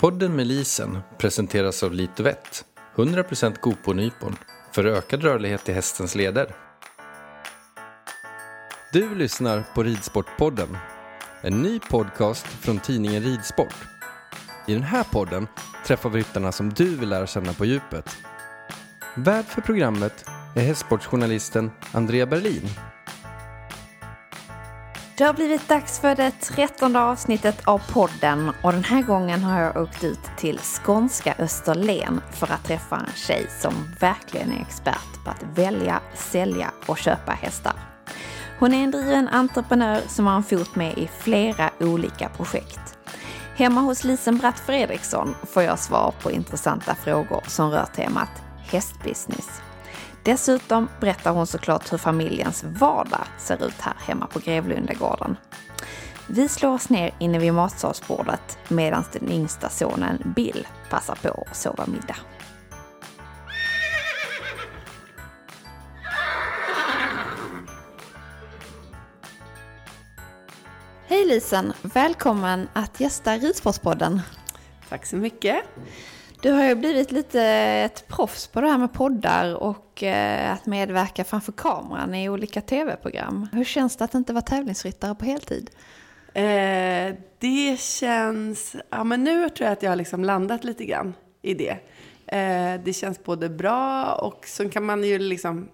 Podden med Lisen presenteras av Litovett, 100% Goponypon för ökad rörlighet i hästens leder. Du lyssnar på Ridsportpodden, en ny podcast från tidningen Ridsport. I den här podden träffar vi ryttarna som du vill lära känna på djupet. Värd för programmet är hästsportsjournalisten Andrea Berlin. Det har blivit dags för det trettonde avsnittet av podden och den här gången har jag åkt ut till skånska Österlen för att träffa en tjej som verkligen är expert på att välja, sälja och köpa hästar. Hon är en driven entreprenör som har en fot med i flera olika projekt. Hemma hos Lisen Bratt Fredriksson får jag svar på intressanta frågor som rör temat hästbusiness. Dessutom berättar hon såklart hur familjens vardag ser ut här hemma på Grevlundagården. Vi slår oss ner inne vid matsalsbordet medan den yngsta sonen Bill passar på att sova middag. Hej Lisen! Välkommen att gästa Ridsportspodden. Tack så mycket. Du har ju blivit lite ett proffs på det här med poddar och eh, att medverka framför kameran i olika tv-program. Hur känns det att inte vara tävlingsryttare på heltid? Eh, det känns... Ja, men nu tror jag att jag har liksom landat lite grann i det. Eh, det känns både bra och så kan man ju liksom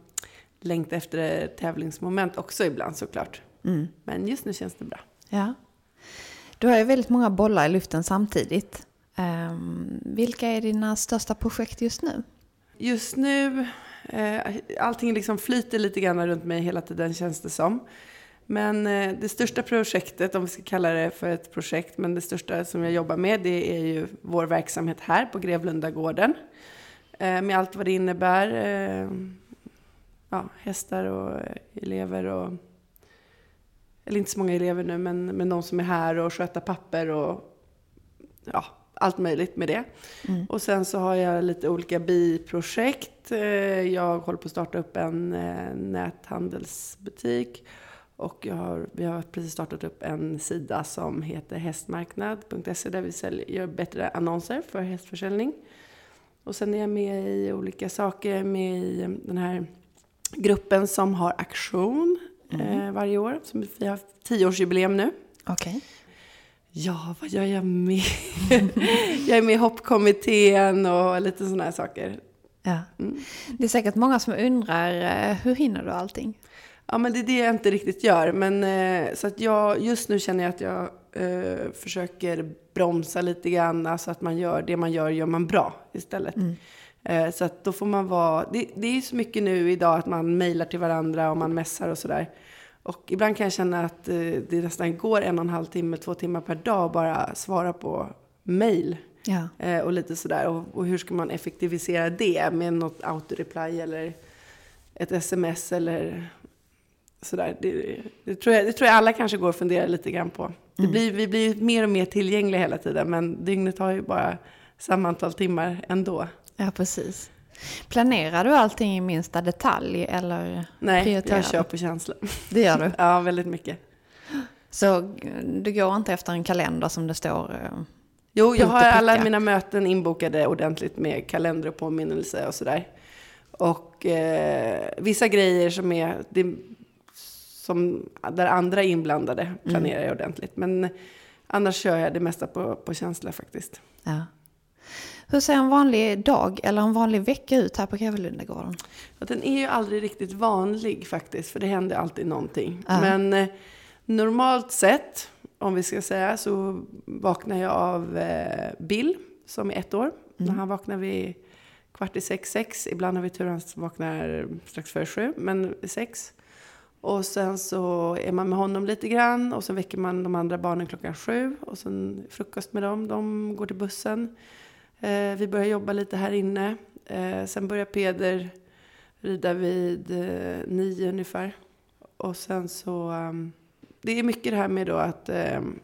längta efter tävlingsmoment också ibland såklart. Mm. Men just nu känns det bra. Ja. Du har ju väldigt många bollar i luften samtidigt. Um, vilka är dina största projekt just nu? Just nu, eh, allting liksom flyter lite grann runt mig hela tiden känns det som. Men eh, det största projektet, om vi ska kalla det för ett projekt, men det största som jag jobbar med det är ju vår verksamhet här på Grevlundagården. Eh, med allt vad det innebär. Eh, ja, hästar och elever och eller inte så många elever nu, men, men de som är här och sköta papper och ja, allt möjligt med det. Mm. Och sen så har jag lite olika biprojekt. Eh, jag håller på att starta upp en eh, näthandelsbutik. Och har, vi har precis startat upp en sida som heter hästmarknad.se där vi säljer, gör bättre annonser för hästförsäljning. Och sen är jag med i olika saker, med i den här gruppen som har aktion mm. eh, varje år. Som vi har tioårsjubileum nu. Okay. Ja, vad gör jag med? jag är med i hoppkommittén och lite sådana här saker. Ja. Mm. Det är säkert många som undrar, eh, hur hinner du allting? Ja, men det är det jag inte riktigt gör. Men, eh, så att jag, just nu känner jag att jag eh, försöker bromsa lite grann. Så att man gör det man gör, gör man bra istället. Mm. Eh, så att då får man vara... Det, det är ju så mycket nu idag att man mejlar till varandra och man mässar och sådär. Och ibland kan jag känna att eh, det nästan går en och en halv timme, två timmar per dag bara svara på mail. Ja. Eh, och lite sådär. Och, och, hur ska man effektivisera det med något autoreply eller ett sms eller sådär. Det, det, tror jag, det tror jag alla kanske går och funderar lite grann på. Mm. blir, vi blir mer och mer tillgängliga hela tiden men dygnet har ju bara samma antal timmar ändå. Ja, precis. Planerar du allting i minsta detalj eller Nej, prioriterar? jag kör på känsla. Det gör du? ja, väldigt mycket. Så du går inte efter en kalender som det står? Eh, jo, jag har alla mina möten inbokade ordentligt med kalender och påminnelse och sådär. Och eh, vissa grejer som är, det, som, där andra är inblandade planerar mm. jag ordentligt. Men annars kör jag det mesta på, på känsla faktiskt. Ja. Hur ser en vanlig dag eller en vanlig vecka ut här på Grevelundagården? Ja, den är ju aldrig riktigt vanlig faktiskt, för det händer alltid någonting. Uh. Men eh, normalt sett, om vi ska säga, så vaknar jag av eh, Bill, som är ett år. Mm. När han vaknar vid kvart i sex, sex. Ibland har vi tur att han vaknar strax före sju, men sex. Och sen så är man med honom lite grann och sen väcker man de andra barnen klockan sju och sen frukost med dem. De går till bussen. Eh, vi börjar jobba lite här inne. Eh, sen börjar Peder rida vid eh, nio ungefär. Och sen så, um, det är mycket det här med då att um,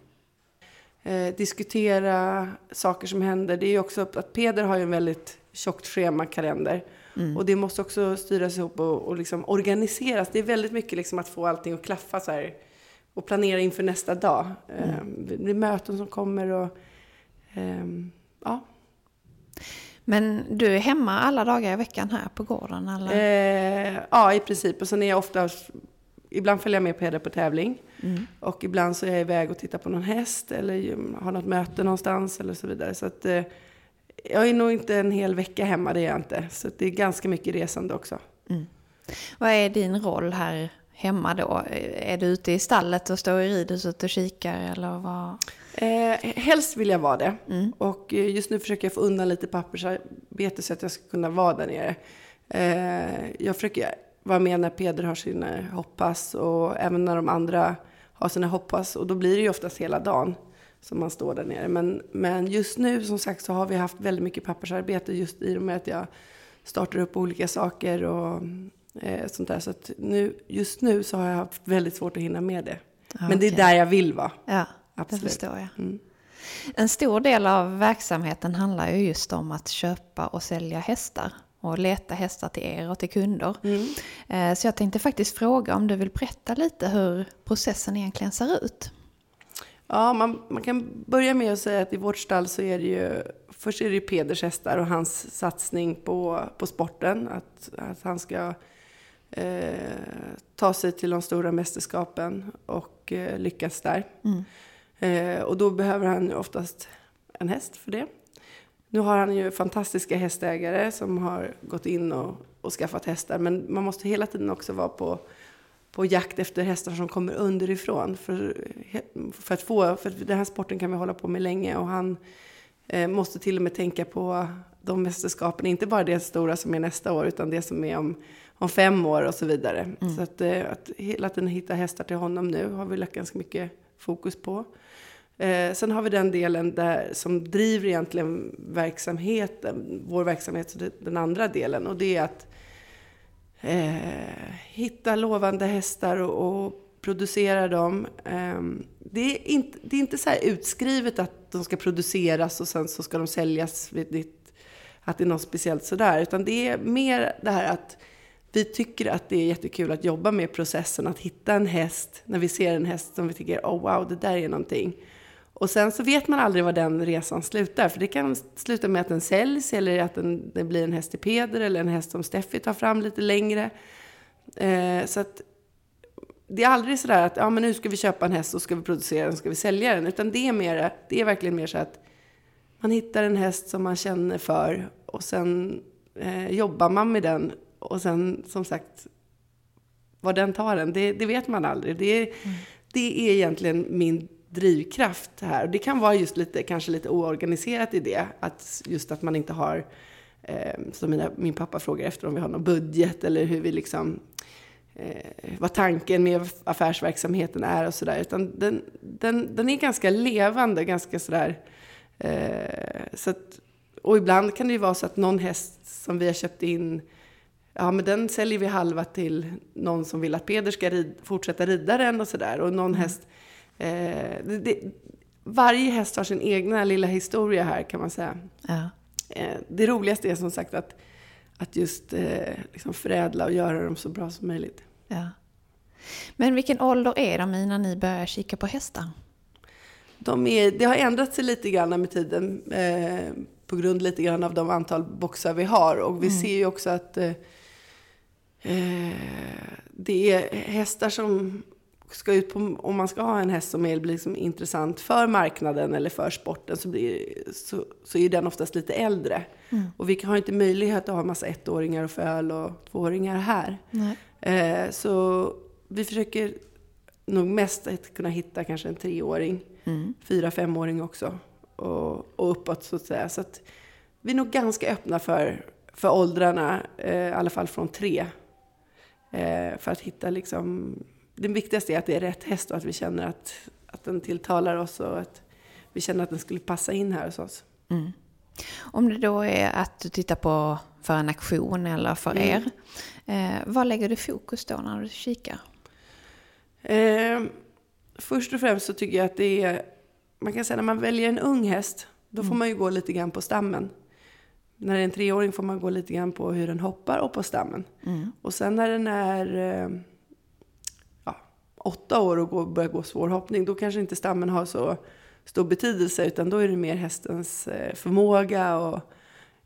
eh, diskutera saker som händer. Det är ju också att Peder har ju en väldigt tjockt schema, kalender. Mm. Och det måste också styras ihop och, och liksom organiseras. Det är väldigt mycket liksom att få allting att klaffa så här. Och planera inför nästa dag. Mm. Eh, det är möten som kommer och eh, ja. Men du är hemma alla dagar i veckan här på gården? Eller? Eh, ja, i princip. Och sen är jag ofta, ibland följer jag med Peder på tävling. Mm. Och ibland så är jag iväg och tittar på någon häst eller har något möte någonstans eller så vidare. Så att, eh, jag är nog inte en hel vecka hemma, det är jag inte. Så det är ganska mycket resande också. Mm. Vad är din roll här hemma då? Är du ute i stallet och står i ridhuset och kikar eller vad? Eh, helst vill jag vara det. Mm. Och eh, just nu försöker jag få undan lite pappersarbete så att jag ska kunna vara där nere. Eh, jag försöker vara med när Peder har sina hoppas och även när de andra har sina hoppas. Och då blir det ju oftast hela dagen som man står där nere. Men, men just nu som sagt så har vi haft väldigt mycket pappersarbete just i och med att jag startar upp olika saker och eh, sånt där. Så att nu, just nu så har jag haft väldigt svårt att hinna med det. Okay. Men det är där jag vill vara. Ja, Absolut. det förstår jag. Mm. En stor del av verksamheten handlar ju just om att köpa och sälja hästar och leta hästar till er och till kunder. Mm. Eh, så jag tänkte faktiskt fråga om du vill berätta lite hur processen egentligen ser ut. Ja, man, man kan börja med att säga att i vårt stall så är det ju, först är det Peders hästar och hans satsning på, på sporten. Att, att han ska eh, ta sig till de stora mästerskapen och eh, lyckas där. Mm. Eh, och då behöver han ju oftast en häst för det. Nu har han ju fantastiska hästägare som har gått in och, och skaffat hästar. Men man måste hela tiden också vara på på jakt efter hästar som kommer underifrån. För, för att få, för den här sporten kan vi hålla på med länge och han eh, måste till och med tänka på de mästerskapen, inte bara det stora som är nästa år utan det som är om, om fem år och så vidare. Mm. Så att, eh, att hela tiden hitta hästar till honom nu har vi lagt ganska mycket fokus på. Eh, sen har vi den delen där, som driver egentligen verksamheten, vår verksamhet, den andra delen. Och det är att eh, hitta lovande hästar och, och producera dem. Eh, det, är inte, det är inte så utskrivet att de ska produceras och sen så ska de säljas vid ditt, att det är något speciellt sådär. Utan det är mer det här att vi tycker att det är jättekul att jobba med processen, att hitta en häst, när vi ser en häst som vi tycker, oh wow, det där är någonting. Och sen så vet man aldrig var den resan slutar. För det kan sluta med att den säljs eller att den, det blir en häst i peder eller en häst som Steffi tar fram lite längre. Eh, så att det är aldrig sådär att ja, men nu ska vi köpa en häst och ska vi producera den, ska vi sälja den. Utan det är, mer, det är verkligen mer så att man hittar en häst som man känner för och sen eh, jobbar man med den. Och sen som sagt, var den tar den, det, det vet man aldrig. Det mm. det är egentligen min drivkraft här. Och det kan vara just lite, kanske lite oorganiserat i det. Att just att man inte har, eh, som mina, min pappa frågar efter, om vi har någon budget eller hur vi liksom, eh, vad tanken med affärsverksamheten är och sådär. Utan den, den, den är ganska levande, ganska sådär. Eh, så att, och ibland kan det ju vara så att någon häst som vi har köpt in Ja, men den säljer vi halva till någon som vill att Peder ska rid, fortsätta rida den och sådär. Och någon mm. häst Eh, det, det, varje häst har sin egna lilla historia här kan man säga. Ja. Eh, det roligaste är som sagt att, att just eh, liksom förädla och göra dem så bra som möjligt. Ja. Men vilken ålder är de i när ni börjar kika på hästar? De är, det har ändrat sig lite grann med tiden. Eh, på grund lite grann av de antal boxar vi har. Och vi mm. ser ju också att eh, eh det är hästar som ska ut på, om man ska ha en häst som är liksom intressant för marknaden eller för sporten så, blir, så, så är den oftast lite äldre. Mm. Och vi har inte möjlighet att ha en massa ettåringar och föl och tvååringar här. Eh, så vi försöker nog mest att kunna hitta kanske en treåring, mm. fyra, femåring också. Och, och uppåt så att säga. Så att vi är nog ganska öppna för, för åldrarna, eh, i alla fall från tre Eh, för att hitta liksom, det viktigaste är att det är rätt häst och att vi känner att, att den tilltalar oss och att vi känner att den skulle passa in här hos oss. Mm. Om det då är att du tittar på för en aktion eller för mm. er, eh, vad lägger du fokus då när du kikar? Eh, först och främst så tycker jag att det är, man kan säga när man väljer en ung häst, då får mm. man ju gå lite grann på stammen. När det är en treåring får man gå lite grann på hur den hoppar och på stammen. Mm. Och sen när den är eh, åtta år och går, börjar gå svår hoppning, då kanske inte stammen har så stor betydelse, utan då är det mer hästens eh, förmåga och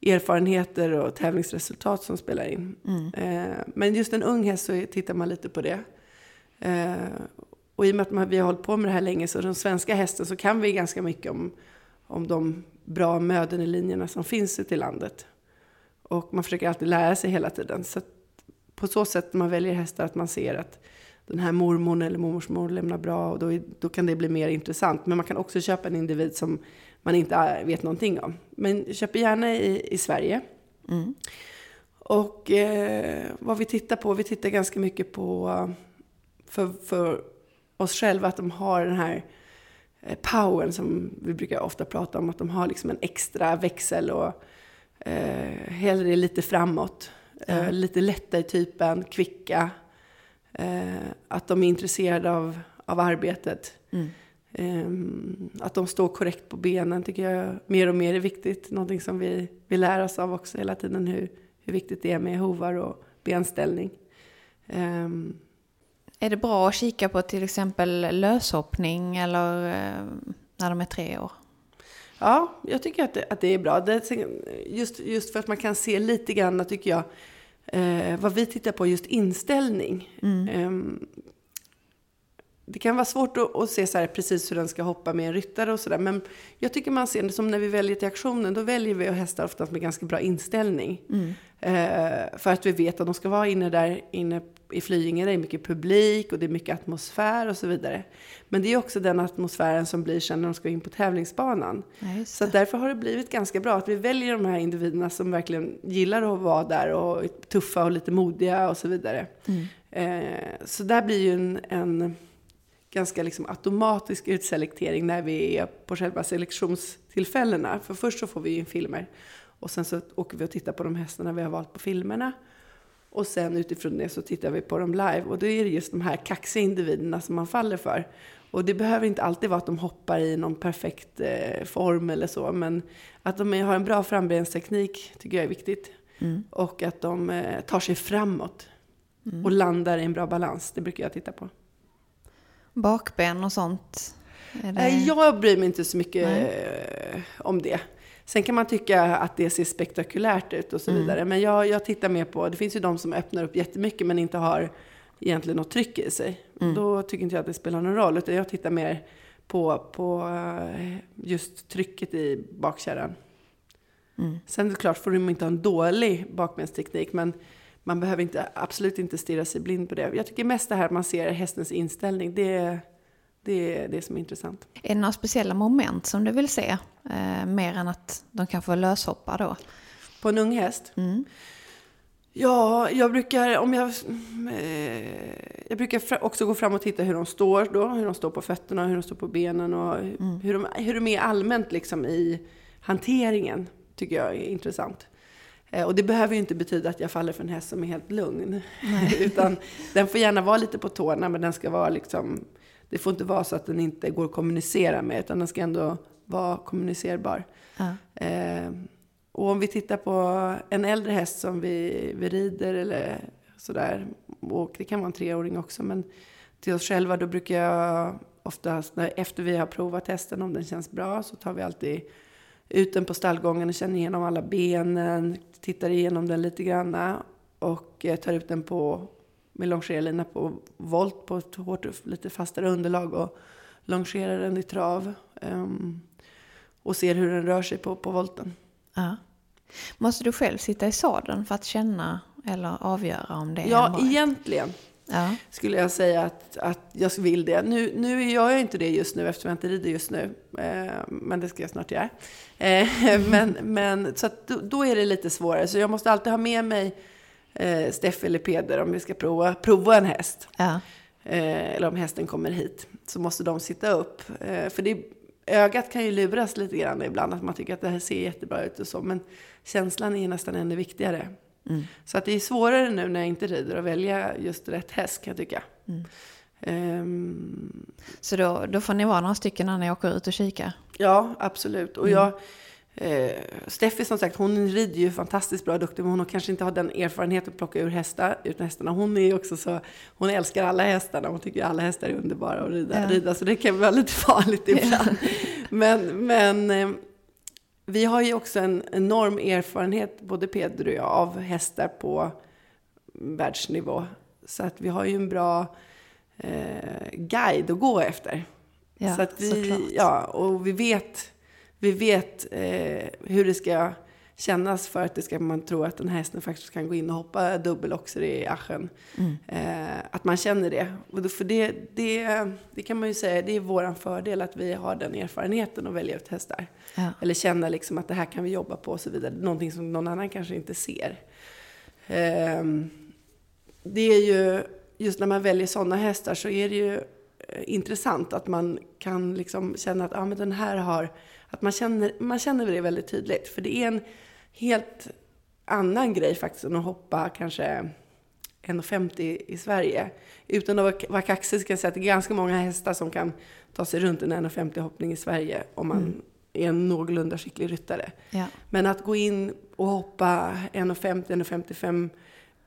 erfarenheter och tävlingsresultat som spelar in. Mm. Eh, men just en ung häst så tittar man lite på det. Och i och med att vi har hållit på med det här länge, så den svenska hästen, så kan vi ganska mycket om, om de bra möden i linjerna som finns ute i landet. Och man försöker alltid lära sig hela tiden. Så på så sätt när man väljer hästar att man ser att den här mormor eller mormors mor lämnar bra och då, då kan det bli mer intressant. Men man kan också köpa en individ som man inte vet någonting om. Men köp gärna i, i Sverige. Mm. Och eh, vad vi tittar på, vi tittar ganska mycket på för, för oss själva att de har den här eh, powern som vi brukar ofta prata om, att de har liksom en extra växel och eh, hellre lite framåt. Eh, mm. lite lätta i typen, kvicka. Eh, att de är intresserade av, av arbetet. Mm. Eh, att de står korrekt på benen tycker jag mer och mer är viktigt. Någonting som vi, vi lär oss av också hela tiden, hur, hur viktigt det är med hovar och benställning. Um, är det bra att kika på till exempel löshoppning eller eh, när de är tre år? Ja, jag tycker att det, att det är bra. Det, just, just för att man kan se lite grann, tycker jag, eh, vad vi tittar på, just inställning. Mm. Eh, det kan vara svårt att, att, se så här precis hur den ska hoppa med en ryttare och sådär. Men jag tycker man ser det som när vi väljer till aktionen, då väljer vi hästar oftast med ganska bra inställning. Mm. Eh, för att vi vet att de ska vara inne där inne i Flyinge, det är mycket publik och det är mycket atmosfär och så vidare. Men det är också den atmosfären som blir sen när de ska in på tävlingsbanan. Ja, så därför har det blivit ganska bra att vi väljer de här individerna som verkligen gillar att vara där och är tuffa och lite modiga och så vidare. Mm. Eh, så där blir ju en, en ganska liksom automatisk utselektering när vi är på själva selektionstillfällena. För först så får vi in filmer och sen så åker vi och tittar på de hästarna vi har valt på filmerna. Och sen utifrån det så tittar vi på dem live. Och då är det just de här kaxiga individerna som man faller för. Och det behöver inte alltid vara att de hoppar i någon perfekt eh, form eller så. Men att de har en bra frambensteknik tycker jag är viktigt. Mm. Och att de eh, tar sig framåt. Mm. Och landar i en bra balans. Det brukar jag titta på. Bakben och sånt? Det... Jag bryr mig inte så mycket Nej. om det. Sen kan man tycka att det ser spektakulärt ut och så mm. vidare. Men jag, jag tittar mer på, det finns ju de som öppnar upp jättemycket men inte har egentligen något tryck i sig. Mm. Då tycker inte jag att det spelar någon roll. Utan jag tittar mer på, på eh, just trycket i bakkärran. Mm. Sen är det klart, får de inte ha en dålig bakbensteknik. Men man behöver inte, absolut inte stirra sig blind på det. Jag tycker mest det här att man ser hästens inställning. Det, det är det som är intressant. Är det några speciella moment som du vill se? Eh, mer än att de kan få löshoppa då? På en ung häst? Mm. Ja, jag brukar, om jag, eh, jag brukar också gå fram och titta hur de står då, hur de står på fötterna, hur de står på benen och mm. hur, de, hur de är allmänt liksom i hanteringen, tycker jag är intressant. Eh, och det behöver ju inte betyda att jag faller för en häst som är helt lugn. Utan den får gärna vara lite på tårna, men den ska vara liksom det får inte vara så att den inte går att kommunicera med, utan den ska ändå vara kommunicerbar. Ja. Eh, och om vi tittar på en äldre häst som vi, vi rider eller sådär, och det kan vara en treåring också, men till oss själva då brukar jag oftast, när, efter vi har provat hästen, om den känns bra, så tar vi alltid ut den på stallgången och känner igenom alla benen, tittar igenom den lite grann och eh, tar ut den på med longerlina på volt på ett hårt, lite fastare underlag och longerar den i trav. Um, och ser hur den rör sig på, på volten. Ja. Måste du själv sitta i sadeln för att känna eller avgöra om det är Ja, egentligen ja. skulle jag säga att, att jag vill det. Nu, nu gör jag inte det just nu eftersom jag inte rider just nu. Eh, men det ska jag snart göra. Eh, men, men, så då, då är det lite svårare. Så jag måste alltid ha med mig eh, Steffi eller Peder om vi ska prova, prova en häst. Ja. Eh, eller om hästen kommer hit. Så måste de sitta upp. Eh, för det, ögat kan ju luras lite grann ibland. Att man tycker att det här ser jättebra ut och så. Men känslan är nästan ännu viktigare. Mm. Så att det är svårare nu när jag inte rider att välja just rätt häst kan jag tycka. Mm. Ehm, Så då, då får ni vara några stycken när ni åker ut och kika? Ja, absolut. Och jag, eh, Steffi som sagt, hon rider ju fantastiskt bra och duktig, men hon har kanske inte har den erfarenheten att plocka ur hästar, ut hästarna. Hon är ju också så, hon älskar alla hästarna, hon tycker alla hästar är underbara att rida, Ja. rida så det kan vara lite farligt ibland. men men eh, vi har ju också en enorm erfarenhet, både Peder och jag, av hästar på världsnivå. Så att vi har ju en bra eh, guide att gå efter. Ja, så att vi, såklart. ja, och vi vet, vi vet eh, hur det ska kännas för att det ska man tro att den här hästen faktiskt kan gå in och hoppa dubbeloxer i aschen. Mm. Eh, att man känner det. Och då, för det, det, det kan man ju säga, det är vår fördel att vi har den erfarenheten att välja ut hästar. Ja. Eller känna liksom att det här kan vi jobba på och så vidare. Någonting som någon annan kanske inte ser. Ehm, det är ju, just när man väljer sådana hästar så är det ju eh, intressant att man kan liksom känna att ah, men den här har, att man känner, man känner det väldigt tydligt. För det är en helt annan grej faktiskt än att hoppa kanske 1,50 i Sverige. Utan att vara- kaxig ska jag säga att det är ganska många hästar som kan ta sig runt en 1,50 hoppning i Sverige om man är en någorlunda skicklig ryttare. Ja. Men att gå in och hoppa 1,50, 1,55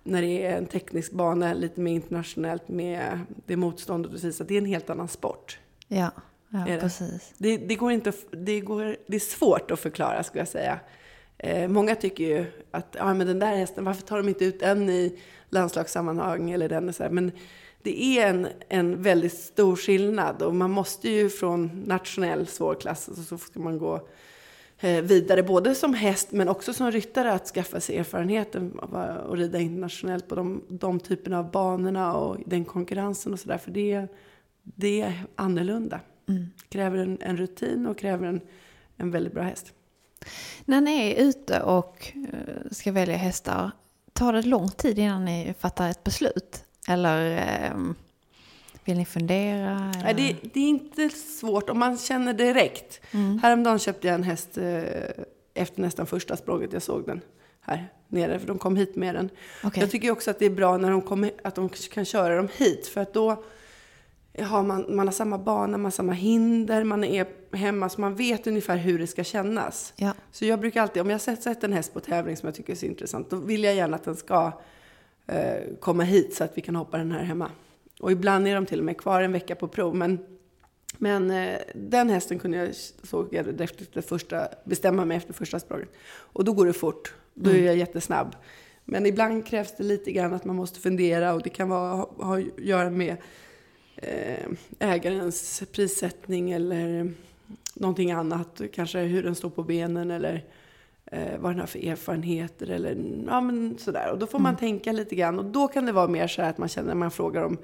när det är en teknisk bana, lite mer internationellt med det motståndet och så, så det är en helt annan sport. Ja, ja precis. Det, det, går inte, det, går, det är svårt att förklara skulle jag säga. Eh, många tycker ju att ja, men den där hästen, varför tar de inte ut den i landslagssammanhang eller den så här. Men det är en, en väldigt stor skillnad och man måste ju från nationell svårklass så, så ska man gå eh, vidare både som häst men också som ryttare att skaffa sig erfarenheten av att rida internationellt på de, de typerna av banorna och den konkurrensen och sådär. För det, det är annorlunda. Mm. Kräver en, en rutin och kräver en, en väldigt bra häst. När ni är ute och eh, ska välja hästar, tar det lång tid innan ni fattar ett beslut? Eller eh, vill ni fundera? Eller? Nej, det, det är inte svårt om man känner direkt. Mm. Häromdagen köpte jag en häst eh, efter nästan första språnget jag såg den här nere, för de kom hit med den. Okej. Jag tycker också att det är bra när de kommer, att de kan köra dem hit, för att då har man, man har samma bana, man har samma hinder, man är hemma, så man vet ungefär hur det ska kännas. Ja. Så jag brukar alltid, om jag sett en häst på tävling som jag tycker är så intressant, då vill jag gärna att den ska eh, komma hit så att vi kan hoppa den här hemma. Och ibland är de till och med kvar en vecka på prov, men, men eh, den hästen kunde jag, såg jag efter det första, bestämma mig efter första språnget. Och då går det fort, då är jag jättesnabb. Men ibland krävs det lite grann att man måste fundera och det kan vara, ha, ha göra med ägarens prissättning eller någonting annat. Kanske hur den står på benen eller eh, vad den har för erfarenheter eller ja, men sådär. Och då får man tänka lite grann och då kan det vara mer så att man känner när man frågar om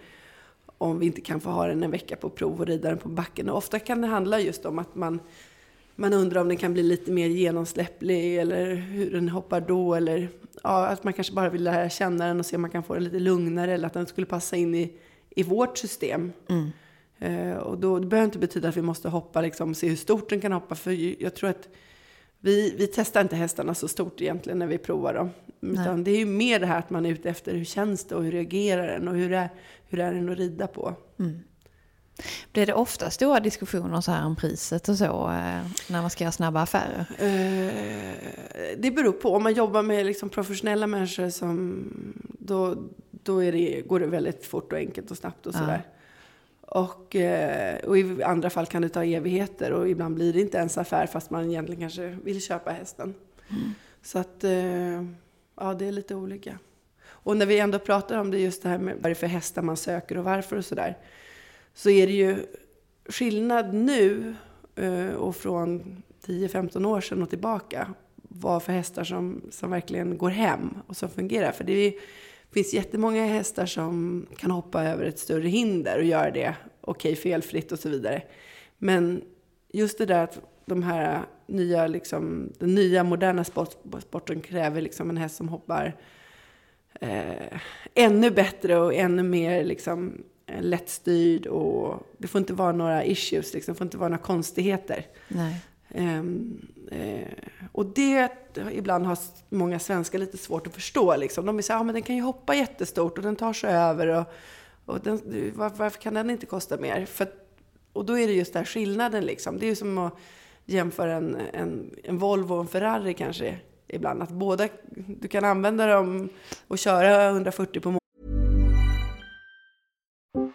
om vi inte kan få ha den en vecka på prov och rida den på backen. Och ofta kan det handla just om att man, man undrar om den kan bli lite mer genomsläpplig eller hur den hoppar då. Eller ja, att man kanske bara vill lära känna den och se om man kan få den lite lugnare eller att den skulle passa in i, i vårt system. Mm. Eh, och då, det behöver inte betyda att vi måste hoppa, liksom, se hur stort den kan hoppa. För jag tror att vi, vi testar inte hästarna så stort egentligen när vi provar dem. Utan det är ju mer det här att man är ute efter hur känns det och hur reagerar den och hur är, hur är den att rida på. Blir det ofta stora diskussioner så här om priset och så eh, när man ska göra snabba affärer? Eh, det beror på. Om man jobbar med liksom professionella människor som, då, då det, går det väldigt fort och enkelt och snabbt och Ja. sådär. Och, eh, och i andra fall kan det ta evigheter och ibland blir det inte ens affär fast man egentligen kanske vill köpa hästen. Så att, eh, ja det är lite olika. Och när vi ändå pratar om det just det här med vad det är för hästar man söker och varför och sådär. Så är det ju skillnad nu eh, och från 10-15 år sedan och tillbaka vad för hästar som, som verkligen går hem och som fungerar. För det är, finns jättemånga hästar som kan hoppa över ett större hinder och göra det okej, felfritt och så vidare. Men just det där att de här nya, liksom, den nya moderna sport, sporten kräver liksom en häst som hoppar eh, ännu bättre och ännu mer liksom, lättstyrd. Och det får inte vara några issues, liksom. det får inte vara några konstigheter. Nej. Ehm, eh, och det ibland har många svenskar lite svårt att förstå. Liksom. De säger att ja men den kan ju hoppa jättestort och den tar sig över. Och, och den, var, varför kan den inte kosta mer? För, och då är det just den skillnaden liksom. Det är ju som att jämföra en, en, en Volvo och en Ferrari kanske ibland. Att båda, du kan använda dem och köra 140 på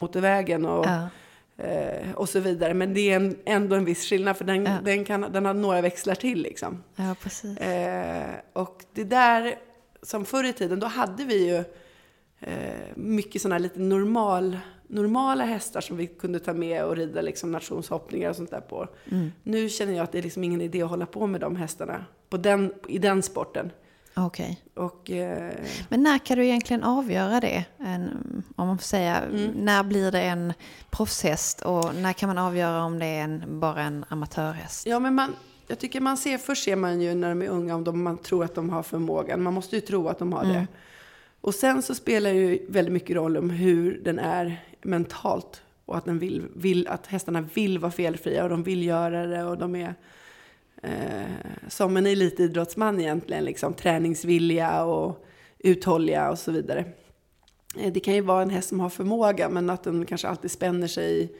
Motorvägen och, Ja. eh, och så vidare. Men det är en, ändå en viss skillnad för den, Ja. den, kan, den har några växlar till liksom. ja, precis. Eh, och det där, som förr i tiden, då hade vi ju eh, mycket sådana lite normal, normala hästar som vi kunde ta med och rida liksom nationshoppningar och sånt där på. Nu känner jag att det är liksom ingen idé att hålla på med de hästarna på den, i den sporten. Okej. Och, eh, Men när kan du egentligen avgöra det? En, om man får säga, Mm. när blir det en proffshäst och när kan man avgöra om det är en, bara en amatörhäst? Ja, men man, jag tycker man ser, först ser man ju när de är unga om de, man tror att de har förmågan. Man måste ju tro att de har det. Och sen så spelar det ju väldigt mycket roll om hur den är mentalt. Och att, den vill, vill, att hästarna vill vara felfria och de vill göra det och de är eh, som en elitidrottsman egentligen. Liksom, träningsvilliga och uthålliga och så vidare. Eh, Det kan ju vara en häst som har förmåga men att den kanske alltid spänner sig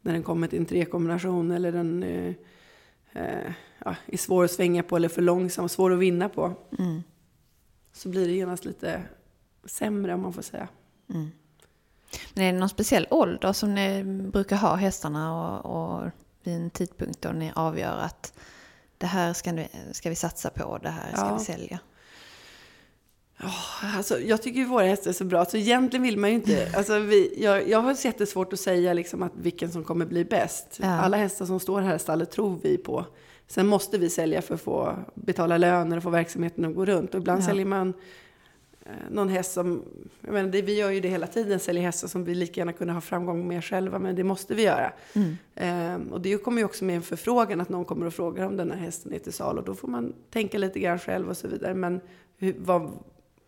när den kommer till en trekombination eller den eh, eh, ja, är svår att svänga på eller för långsam, svår att vinna på. Så blir det genast lite sämre om man får säga. Men är det någon speciell ålder som ni brukar ha hästarna och, och vid en tidpunkt då ni avgör att det här ska, ni, ska vi satsa på det här ska Ja. vi sälja? Alltså, jag tycker ju våra hästar är så bra, så egentligen vill man ju inte... Alltså, vi, jag, jag har jättesvårt att säga liksom, att vilken som kommer bli bäst. Ja. Alla hästar som står här i stallet tror vi på. Sen måste vi sälja för att få betala löner och få verksamheten att gå runt. Och ibland Ja. säljer man någon häst som... Jag menar, det, vi gör ju det hela tiden, säljer hästar som vi lika gärna kunde ha framgång med själva, men det måste vi göra. Ehm, och det kommer ju också med en förfrågan, att någon kommer och frågar om den här hästen är till salu. Och då får man tänka lite grann själv och så vidare. Men hur, vad,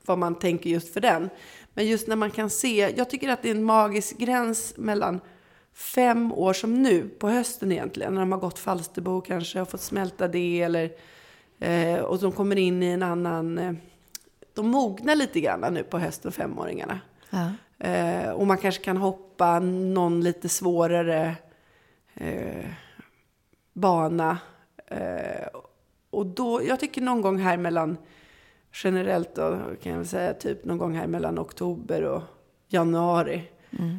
vad man tänker just för den. Men just när man kan se, jag tycker att det är en magisk gräns mellan fem år som nu, på hösten egentligen, när de har gått Falsterbo kanske och fått smälta det eller eh, och de kommer in i en annan, eh, de mognar lite grann nu på hösten, femåringarna. Ja. Eh, och man kanske kan hoppa någon lite svårare eh, bana. Eh, och då, jag tycker någon gång här mellan, generellt då kan jag väl säga typ någon gång här mellan oktober och januari.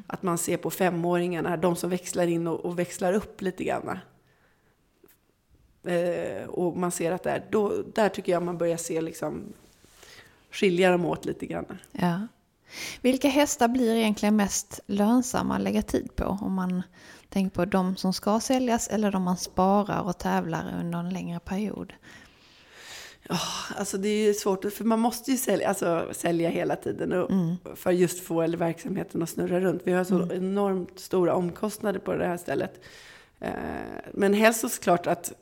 Att man ser på femåringarna, de som växlar in och, och växlar upp lite grann. Eh, och man ser att där, då, där tycker jag man börjar se liksom, skilja dem åt lite grann. Ja. Vilka hästar blir egentligen mest lönsamma att lägga tid på? Om man tänker på de som ska säljas eller de man sparar och tävlar under en längre period. Ja, alltså det är ju svårt, för man måste ju sälja, alltså, sälja hela tiden och, för just få eller verksamheten att snurra runt. Vi har så enormt stora omkostnader på det här stället. Eh, men helst så klart att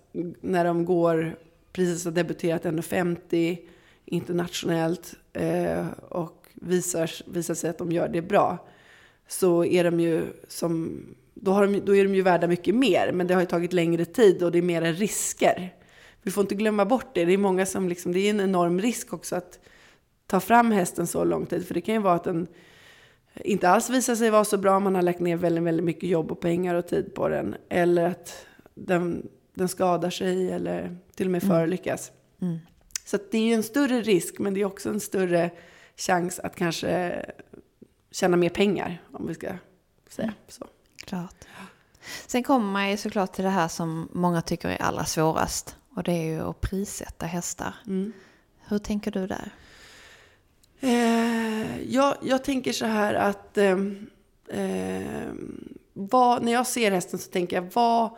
när de går precis har debuterat 1,50 internationellt eh, och visar, visar sig att de gör det bra så är de ju som, då, har de, då är de ju värda mycket mer, men det har ju tagit längre tid och det är mera risker. Vi får inte glömma bort det. Det är många som liksom, det är en enorm risk också att ta fram hästen så lång tid. För det kan ju vara att den inte alls visar sig vara så bra. Man har lagt ner väldigt, väldigt mycket jobb och pengar och tid på den. Eller att den, den skadar sig eller till och med förolyckas. Så det är ju en större risk, men det är också en större chans att kanske tjäna mer pengar, om vi ska säga så. Klart. Sen kommer man ju såklart till det här som många tycker är allra svårast. Och det är ju att prissätta hästar. Hur tänker du där? Eh, jag, jag tänker så här att eh, eh, vad, när jag ser hästen så tänker jag vad,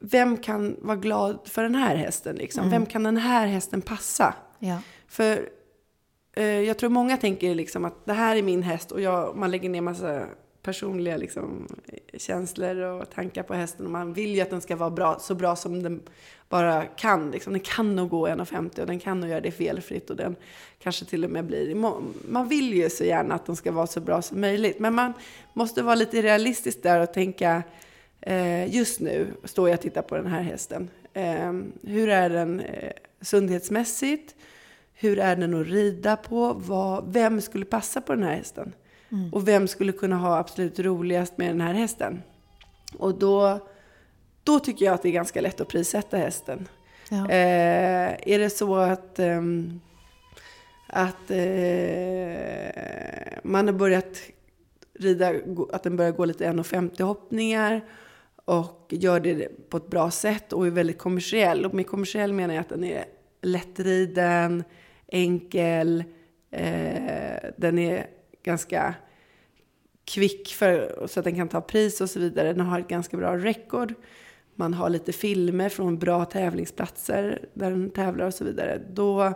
vem kan vara glad för den här hästen? Liksom? Mm. Vem kan den här hästen passa? Ja. För eh, jag tror många tänker liksom att det här är min häst och jag, man lägger ner massa personliga liksom, känslor och tankar på hästen. Och man vill ju att den ska vara bra, så bra som den bara kan. Liksom. Den kan nog gå 1,50 och den kan nog göra det felfritt och den kanske till och med blir... Man vill ju så gärna att den ska vara så bra som möjligt. Men man måste vara lite realistisk där och tänka just nu står jag och tittar på den här hästen. Eh, hur är den eh, sundhetsmässigt? Hur är den att rida på? Vad, vem skulle passa på den här hästen? Mm. Och vem skulle kunna ha absolut roligast med den här hästen? Och då, då tycker jag att det är ganska lätt att prissätta hästen. Ja. Eh, är det så att, ehm, att eh, man har börjat rida, att den börjar gå lite 1,50 hoppningar och gör det på ett bra sätt och är väldigt kommersiell. Och med kommersiell menar jag att den är lättriden, enkel, eh, den är ganska kvick för, så att den kan ta pris och så vidare. Den har ett ganska bra record. Man har lite filmer från bra tävlingsplatser där den tävlar och så vidare. Då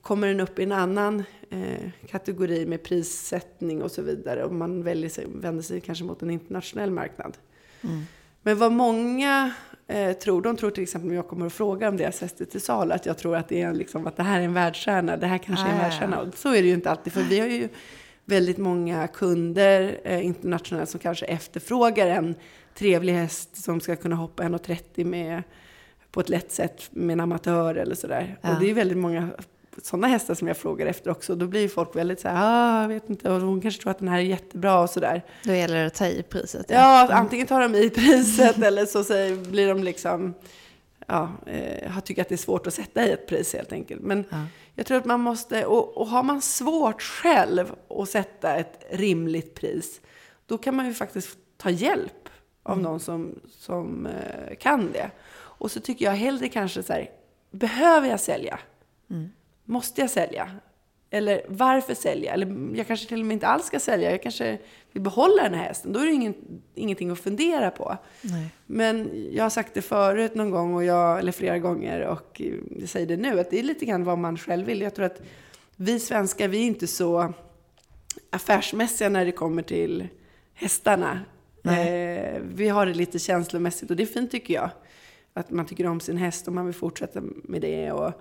kommer den upp i en annan eh, kategori med prissättning och så vidare. Och man väljer sig, vänder sig kanske mot en internationell marknad. Mm. Men vad många eh, tror, de tror till exempel om jag kommer och frågar om deras hästar till salu, att jag tror att det, är liksom, att det här är en världsstjärna, det här kanske är en Ah, världsstjärna. Och så är det ju inte alltid, för vi har ju väldigt många kunder eh, internationellt som kanske efterfrågar en trevlig häst som ska kunna hoppa 1,30 med på ett lätt sätt med en amatör eller sådär. Ja. Och det är väldigt många sådana hästar som jag frågar efter också. Då blir folk väldigt så här, ah, jag vet inte, och hon kanske tror att den här är jättebra och sådär. Då gäller det att ta i priset. Ja, antingen tar de i priset eller så säger, blir de liksom, ja, eh, tycker att det är svårt att sätta i ett pris helt enkelt. Men Ja. jag tror att man måste, och, och har man svårt själv att sätta ett rimligt pris, då kan man ju faktiskt ta hjälp av någon som, som eh, kan det. Och så tycker jag hellre kanske så här, behöver jag sälja? Måste jag sälja? Eller varför sälja? Eller jag kanske till och med inte alls ska sälja. Jag kanske vill behålla den här hästen. Då är det ingen, ingenting att fundera på. Nej. Men jag har sagt det förut någon gång, och jag, eller flera gånger, och jag säger det nu, att det är lite grann vad man själv vill. Jag tror att vi svenskar, vi är inte så affärsmässiga när det kommer till hästarna. Eh, vi har det lite känslomässigt och det är fint tycker jag. Att man tycker om sin häst och man vill fortsätta med det. Och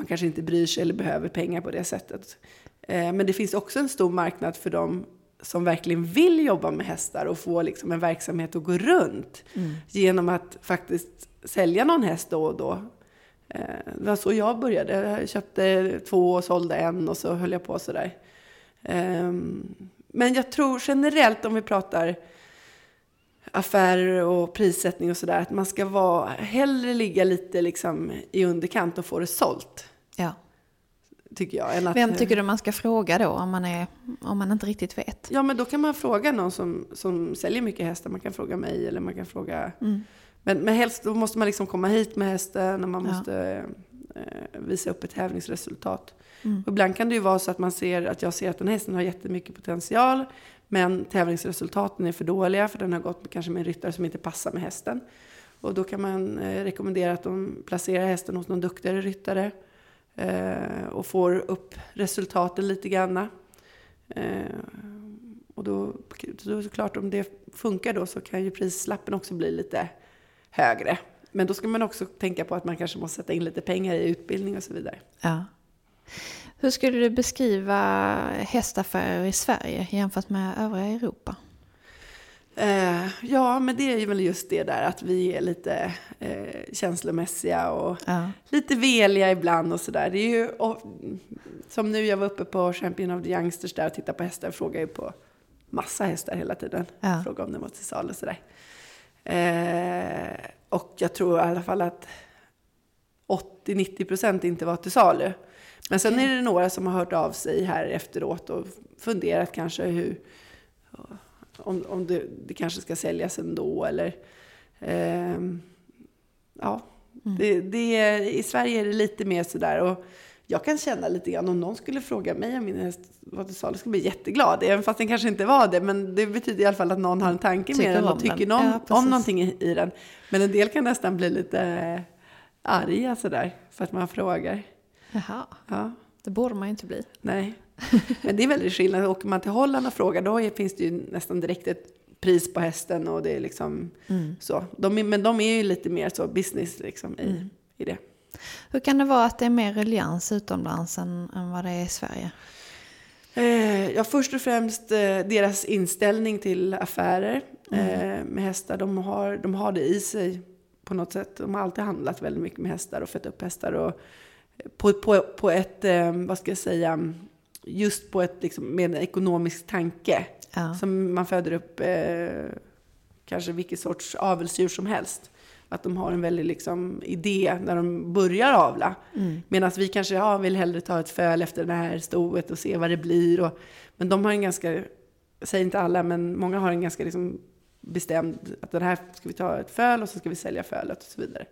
man kanske inte bryr sig eller behöver pengar på det sättet. Eh, men det finns också en stor marknad för dem som verkligen vill jobba med hästar och få liksom en verksamhet att gå runt. Genom att faktiskt sälja någon häst då och då. Eh, Det var så jag började. Jag köpte två och sålde en och så höll jag på sådär. Ehm, Men jag tror generellt om vi pratar affärer och prissättning och sådär, att man ska vara, hellre ligga lite liksom i underkant och få det sålt, Ja. tycker jag. Att, Vem tycker du man ska fråga då om man, är, om man inte riktigt vet? Ja, men då kan man fråga någon som, som säljer mycket hästar. Man kan fråga mig eller man kan fråga... Mm. Men, men helst då måste man liksom komma hit med hästen och man Ja. måste eh, visa upp ett tävlingsresultat. Mm. Ibland kan det ju vara så att man ser att jag ser att den här hästen har jättemycket potential. Men tävlingsresultaten är för dåliga för den har gått kanske med en ryttare som inte passar med hästen. Och då kan man eh, rekommendera att de placerar hästen hos någon duktigare ryttare. Eh, och får upp resultaten lite grann. Eh, och då, då är det klart om det funkar då så kan ju prislappen också bli lite högre. Men då ska man också tänka på att man kanske måste sätta in lite pengar i utbildning och så vidare. Ja. Hur skulle du beskriva hästaffärer i Sverige jämfört med övriga Europa? Eh, ja, men det är ju väl just det där att vi är lite eh, känslomässiga och Ja. lite veliga ibland och sådär. Det är ju, och, som nu, jag var uppe på Champion of the Youngsters där och tittade på hästar. Frågar ju på massa hästar hela tiden. Ja. Fråga om den var till salu och sådär. Eh, och jag tror i alla fall att 80-90% inte var till salu. Men sen är det några som har hört av sig här efteråt och funderat kanske hur, om, om det, det kanske ska säljas ändå eller ehm, ja. Mm. Det, det, I Sverige är det lite mer sådär och jag kan känna lite grann om någon skulle fråga mig om min häst var till salu, skulle bli jätteglad. Även fast den kanske inte var det, men det betyder i alla fall att någon har en tanke med den och tycker någon, ja, om någonting i, i, den. Men en del kan nästan bli lite arga sådär, för att man frågar. Jaha, ja. det borde man ju inte bli. Nej, men det är väldigt skillnad. Åker man till Holland och frågar, då finns det ju nästan direkt ett pris på hästen och det är liksom mm. så. De, men de är ju lite mer så business liksom i, mm. i det. Hur kan det vara att det är mer ruljans utomlands än, än vad det är i Sverige? Eh, ja, först och främst eh, deras inställning till affärer mm. eh, med hästar. De har, de har det i sig på något sätt. De har alltid handlat väldigt mycket med hästar och fött upp hästar. Och på, på, på ett, eh, vad ska jag säga, just på ett, liksom, med en ekonomisk tanke. Ja. Som man föder upp eh, kanske vilket sorts avelsdjur som helst. Att de har en väldig liksom, idé när de börjar avla. Mm. Medan vi kanske ja, vill hellre ta ett föl efter det här stoet och se vad det blir. Och, men de har en ganska, säger inte alla, men många har en ganska liksom, bestämd, att det här ska vi ta ett föl och så ska vi sälja fölet och så vidare.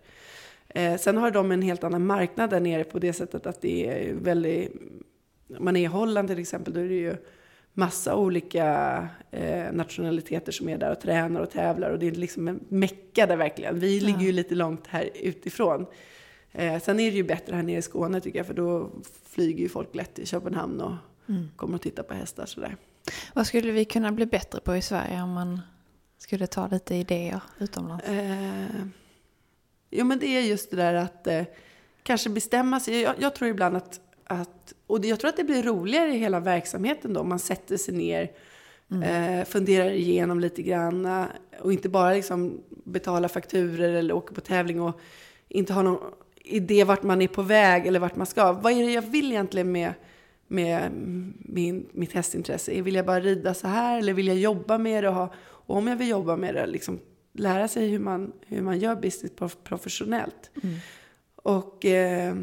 Eh, sen har de en helt annan marknad där nere på det sättet att det är väldigt, man är i Holland till exempel, då är det ju massa olika eh, nationaliteter som är där och tränar och tävlar. Och det är liksom en mecka där verkligen. Vi ja. ligger ju lite långt här utifrån. Eh, sen är det ju bättre här nere i Skåne tycker jag, för då flyger ju folk lätt till Köpenhamn och mm. kommer och tittar på hästar sådär. Vad skulle vi kunna bli bättre på i Sverige om man skulle ta lite idéer utomlands? Eh, jo men det är just det där att eh, kanske bestämma sig. Jag, jag tror ibland att att, och jag tror att det blir roligare i hela verksamheten då, om man sätter sig ner, mm. eh, funderar igenom lite grann eh, och inte bara liksom betala fakturer eller åka på tävling och inte ha någon idé vart man är på väg eller vart man ska. Vad är det jag vill egentligen med, med min, mitt hästintresse? Vill jag bara rida så här eller vill jag jobba med det? Och, ha, och om jag vill jobba med det, liksom lära sig hur man, hur man gör business professionellt. Mm. Och eh,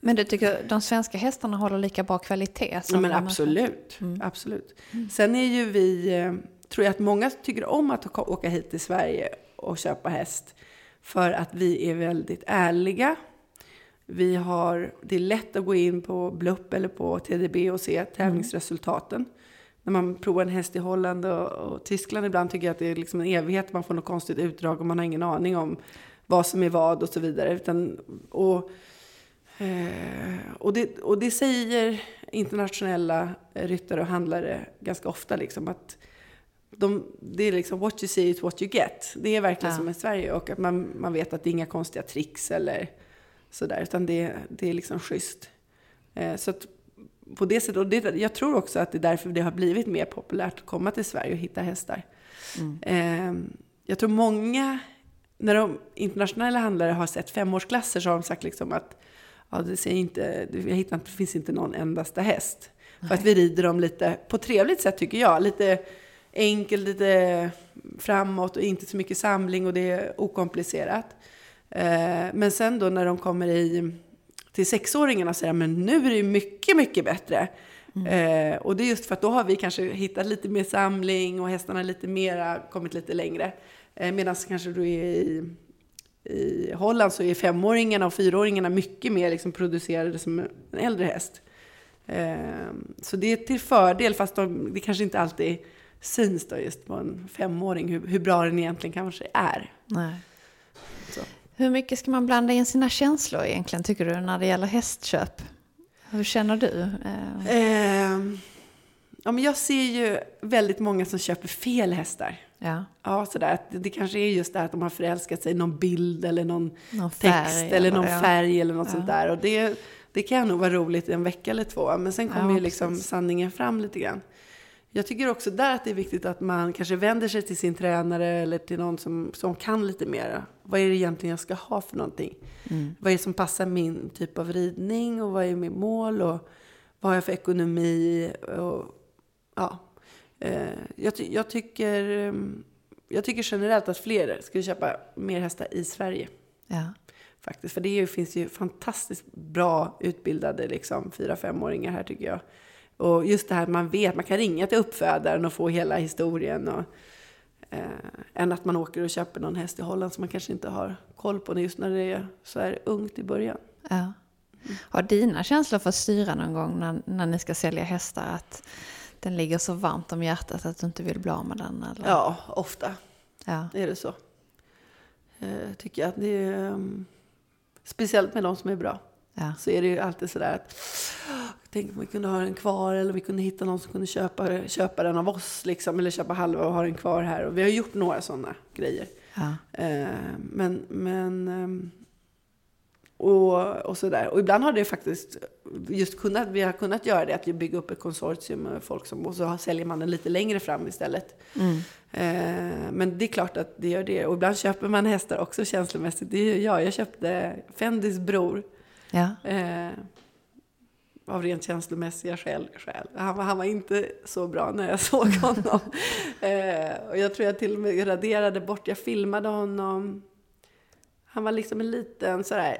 men du tycker de svenska hästarna håller lika bra kvalitet? Som men absolut. Mm. absolut. Mm. Sen är ju vi, eh, tror jag att många tycker om att åka hit till Sverige och köpa häst. För att vi är väldigt ärliga. Vi har, det är lätt att gå in på Blupp eller på TDB och se tävlingsresultaten. Mm. När man provar en häst i Holland och, och, Tyskland ibland tycker jag att det är liksom en evighet. Man får något konstigt utdrag och man har ingen aning om vad som är vad och så vidare. Utan, och Eh, och, det, och det säger internationella ryttare och handlare ganska ofta. Liksom, att de, det är liksom what you see is what you get. Det är verkligen ja. som i Sverige. Och att man, man vet att det är inga konstiga tricks eller sådär. Utan det, det är liksom schysst. Eh, så att på det sättet, och det, jag tror också att det är därför det har blivit mer populärt att komma till Sverige och hitta hästar. Mm. Eh, jag tror många, när de internationella handlare har sett femårsklasser så har de sagt liksom att ja, det, ser inte, jag hittar, det finns inte någon endaste häst. Nej. För att vi rider dem lite på trevligt sätt tycker jag. Lite enkelt, lite framåt och inte så mycket samling och det är okomplicerat. Eh, men sen då när de kommer i, till sexåringarna säger men nu är det mycket, mycket bättre. Mm. Eh, och det är just för att då har vi kanske hittat lite mer samling och hästarna lite mera kommit lite längre. Eh, Medan kanske du är i i Holland så är femåringarna och fyraåringarna mycket mer liksom producerade som en äldre häst. Ehm, så det är till fördel, fast de, det kanske inte alltid syns då just på en femåring hur, hur bra den egentligen kanske är. Nej. Så. Hur mycket ska man blanda in sina känslor egentligen, tycker du, när det gäller hästköp? Hur känner du? Eh, ja, men jag ser ju väldigt många som köper fel hästar. Ja. Ja, sådär. Det, det kanske är just det att de har förälskat sig i någon bild eller någon, någon text eller någon ja. färg eller något ja. sånt där. Och det, det kan nog vara roligt i en vecka eller två. Men sen kommer ja, ju liksom sanningen fram lite grann. Jag tycker också där att det är viktigt att man kanske vänder sig till sin tränare eller till någon som, som kan lite mer. Vad är det egentligen jag ska ha för någonting? Mm. Vad är det som passar min typ av ridning och vad är mitt mål och vad har jag för ekonomi? Och, ja, Eh, jag, ty jag, tycker, ehm, jag tycker generellt att fler ska köpa mer hästar i Sverige. Ja. Faktiskt, för det finns ju fantastiskt bra utbildade liksom, 4-5-åringar här tycker jag. Och just det här att man vet, man kan ringa till uppfödaren och få hela historien. Och, eh, än att man åker och köper någon häst i Holland som man kanske inte har koll på just när det är så här ungt i början. Ja. Har dina känslor fått styra någon gång när, när ni ska sälja hästar? Att den ligger så varmt om hjärtat att du inte vill bli av med den? Eller? Ja, ofta ja. är det så. Eh, tycker jag. Det är, um, speciellt med de som är bra. Ja. Så är det ju alltid sådär att Tänk om vi kunde ha den kvar eller vi kunde hitta någon som kunde köpa, köpa den av oss. Liksom, eller köpa halva och ha den kvar här. Och vi har gjort några sådana grejer. Ja. Eh, men, men ehm, och, och sådär. Och ibland har det faktiskt just kunnat, vi har kunnat göra det, att vi bygger upp ett konsortium med folk som, och så säljer man den lite längre fram istället. Mm. Eh, men det är klart att det gör det. Och ibland köper man hästar också känslomässigt. Det är jag. Jag köpte Fendis bror. Ja. Eh, av rent känslomässiga skäl. skäl. Han, var, han var inte så bra när jag såg honom. eh, och jag tror jag till och med raderade bort, jag filmade honom. Han var liksom en liten sådär,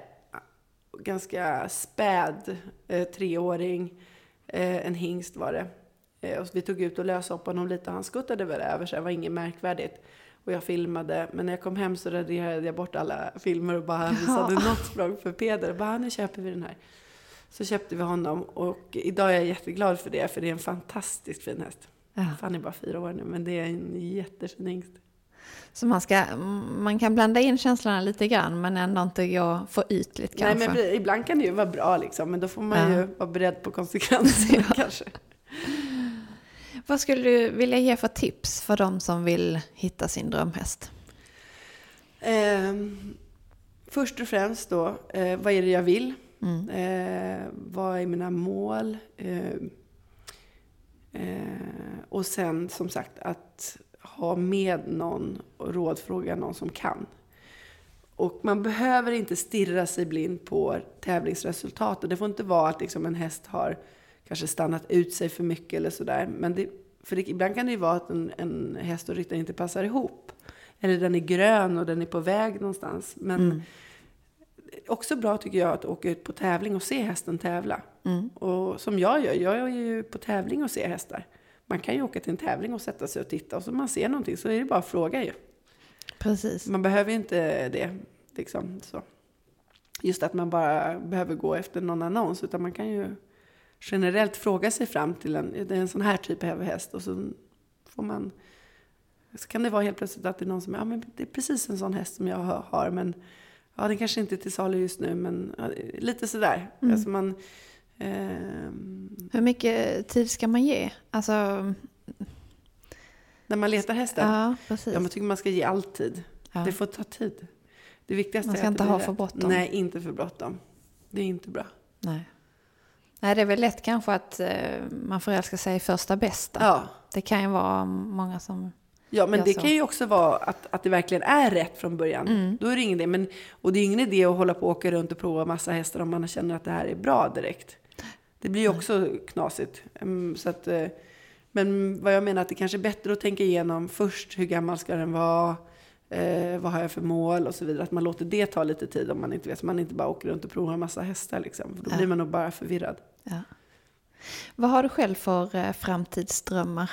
ganska späd eh, treåring. Eh, en hingst var det. Eh, och vi tog ut och löste upp honom lite. Han skuttade väl över så det var inget märkvärdigt. Och jag filmade, men när jag kom hem så raderade jag bort alla filmer och bara visade Ja. något språng för Peder. Bara, nu köper vi den här. Så köpte vi honom och idag är jag jätteglad för det, för det är en fantastiskt fin häst. Ja. Han är bara fyra år nu, men det är en jättefin hingst. Så man, ska, man kan blanda in känslorna lite grann men ändå inte gå för ytligt Nej, kanske. men pre- ibland kan det ju vara bra liksom, men då får man Ja. ju vara beredd på konsekvenserna kanske. Vad skulle du vilja ge för tips för de som vill hitta sin drömhäst? Ehm, först och främst då, eh, vad är det jag vill? Mm. Eh, vad är mina mål? Eh, eh, och sen som sagt att ha med någon och rådfråga någon som kan. Och man behöver inte stirra sig blind på tävlingsresultatet. Det får inte vara att liksom en häst har kanske stannat ut sig för mycket eller sådär. Men det, för det, ibland kan det ju vara att en, en häst och ryttare inte passar ihop. Eller den är grön och den är på väg någonstans. Men Mm också bra tycker jag att åka ut på tävling och se hästen tävla. Mm. Och som jag gör, jag är ju på tävling och ser hästar. Man kan ju åka till en tävling och sätta sig och titta och så man ser någonting så är det bara att fråga ju. Precis. Man behöver ju inte det. Liksom, så. Just att man bara behöver gå efter någon annons. Utan man kan ju generellt fråga sig fram till en, det är en sån här typ av häst. Och så får man... Så kan det vara helt plötsligt att det är någon som ja, men det är precis en sån häst som jag har-. Men ja, den kanske inte är till salu just nu. Men ja, lite sådär. Mm. Alltså man, ehm, Hur mycket tid ska man ge? Alltså, när man letar hästar. ja, precis. Ja, man tycker man ska ge all tid. Ja. Det får ta tid. Det viktigaste Man ska är att inte ha för bråttom. Nej, inte för bråttom. Det är inte bra. Nej. Nej, det är väl lätt kanske att eh, man förälskar sig i första bästa. Ja, Det kan ju vara många som... ja men Gör det kan ju också vara att, att det verkligen är rätt från början. Mm. Då är det ingen idé. Men, och det är ingen idé att hålla på och åka runt och prova massa hästar om man känner att det här är bra direkt. Det blir ju också knasigt. Mm, Så att, eh, men vad jag menar att det kanske är bättre att tänka igenom först hur gammal ska den vara? Eh, vad har jag för mål och så vidare. Att man låter det ta lite tid om man inte vet. Så man inte bara åker runt och provar en massa hästar liksom. För då Ja. blir man nog bara förvirrad. Ja. Vad har du själv för eh, framtidsdrömmar?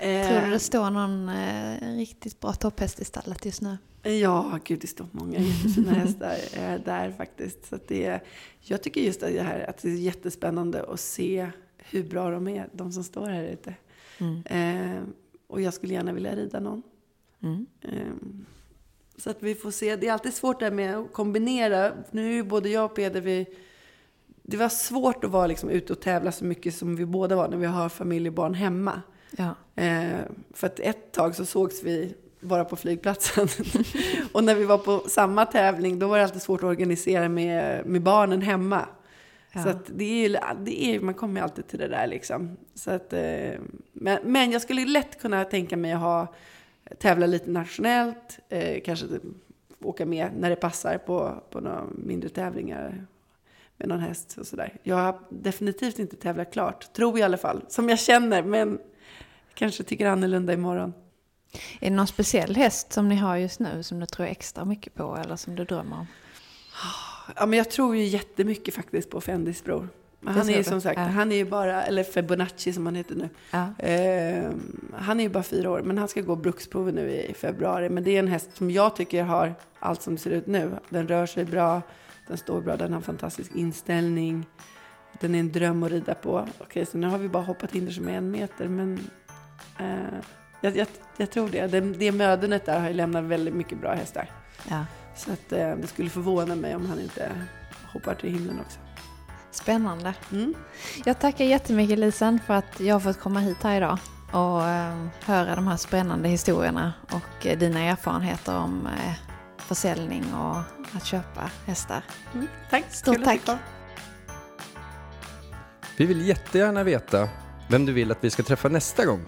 Eh, Tror du det står någon eh, riktigt bra topphäst i stallet just nu? Ja, gud det står många jättefina hästar eh, där faktiskt. Så det, är- jag tycker just att det, här, att det är jättespännande att se hur bra de är, de som står här ute. Mm. Eh, och jag skulle gärna vilja rida någon. Mm. Eh, så att vi får se. Det är alltid svårt där med att kombinera. Nu är ju både jag och Peder, vi, det var svårt att vara liksom ute och tävla så mycket som vi båda var när vi har familj och barn hemma. Ja. Eh, för att ett tag så sågs vi bara på flygplatsen. och när vi var på samma tävling då var det alltid svårt att organisera med, med barnen hemma. Ja. Så det är, ju- det är, man kommer ju alltid till det där liksom. Så att, eh, men, men jag skulle lätt kunna tänka mig att ha, tävla lite nationellt. Eh, kanske åka med när det passar på, på några mindre tävlingar med någon häst och sådär. Jag har definitivt inte tävlat klart, tror jag i alla fall. Som jag känner, men kanske tycker annorlunda imorgon. Är det någon speciell häst som ni har just nu som du tror extra mycket på eller som du drömmer om? Ja, men jag tror ju jättemycket faktiskt på Fendis bror. Han är ju som sagt, Ja. han är ju bara, eller Fibonacci som han heter nu. Ja. Eh, han är ju bara fyra år, men han ska gå bruksprovet nu i februari. Men det är en häst som jag tycker har allt som det ser ut nu. Den rör sig bra, Den står bra, den har fantastisk inställning. Den är en dröm att rida på. Okej, så nu har vi bara hoppat hinder som är en meter, men jag, jag, jag, tror det. det. Det mödernet där har ju lämnat väldigt mycket bra hästar. Ja. Så att, eh, det skulle förvåna mig om han inte hoppar till himlen också. Spännande. Mm. Jag tackar jättemycket Lisen för att jag har fått komma hit här idag och eh, höra de här spännande historierna och eh, dina erfarenheter om eh, försäljning och att köpa hästar. Mm. Tack. Stort Kul tack. Vi vill jättegärna veta vem du vill att vi ska träffa nästa gång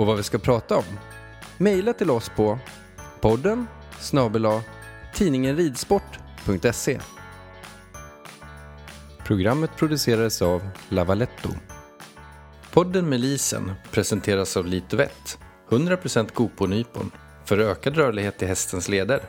och vad vi ska prata om. Mejla till oss på podden snabel-a tidningenridsport.se Programmet producerades av Lavaletto. Podden med Lisen presenteras av Litovett, 100% GoPo-nypon, för ökad rörlighet i hästens leder.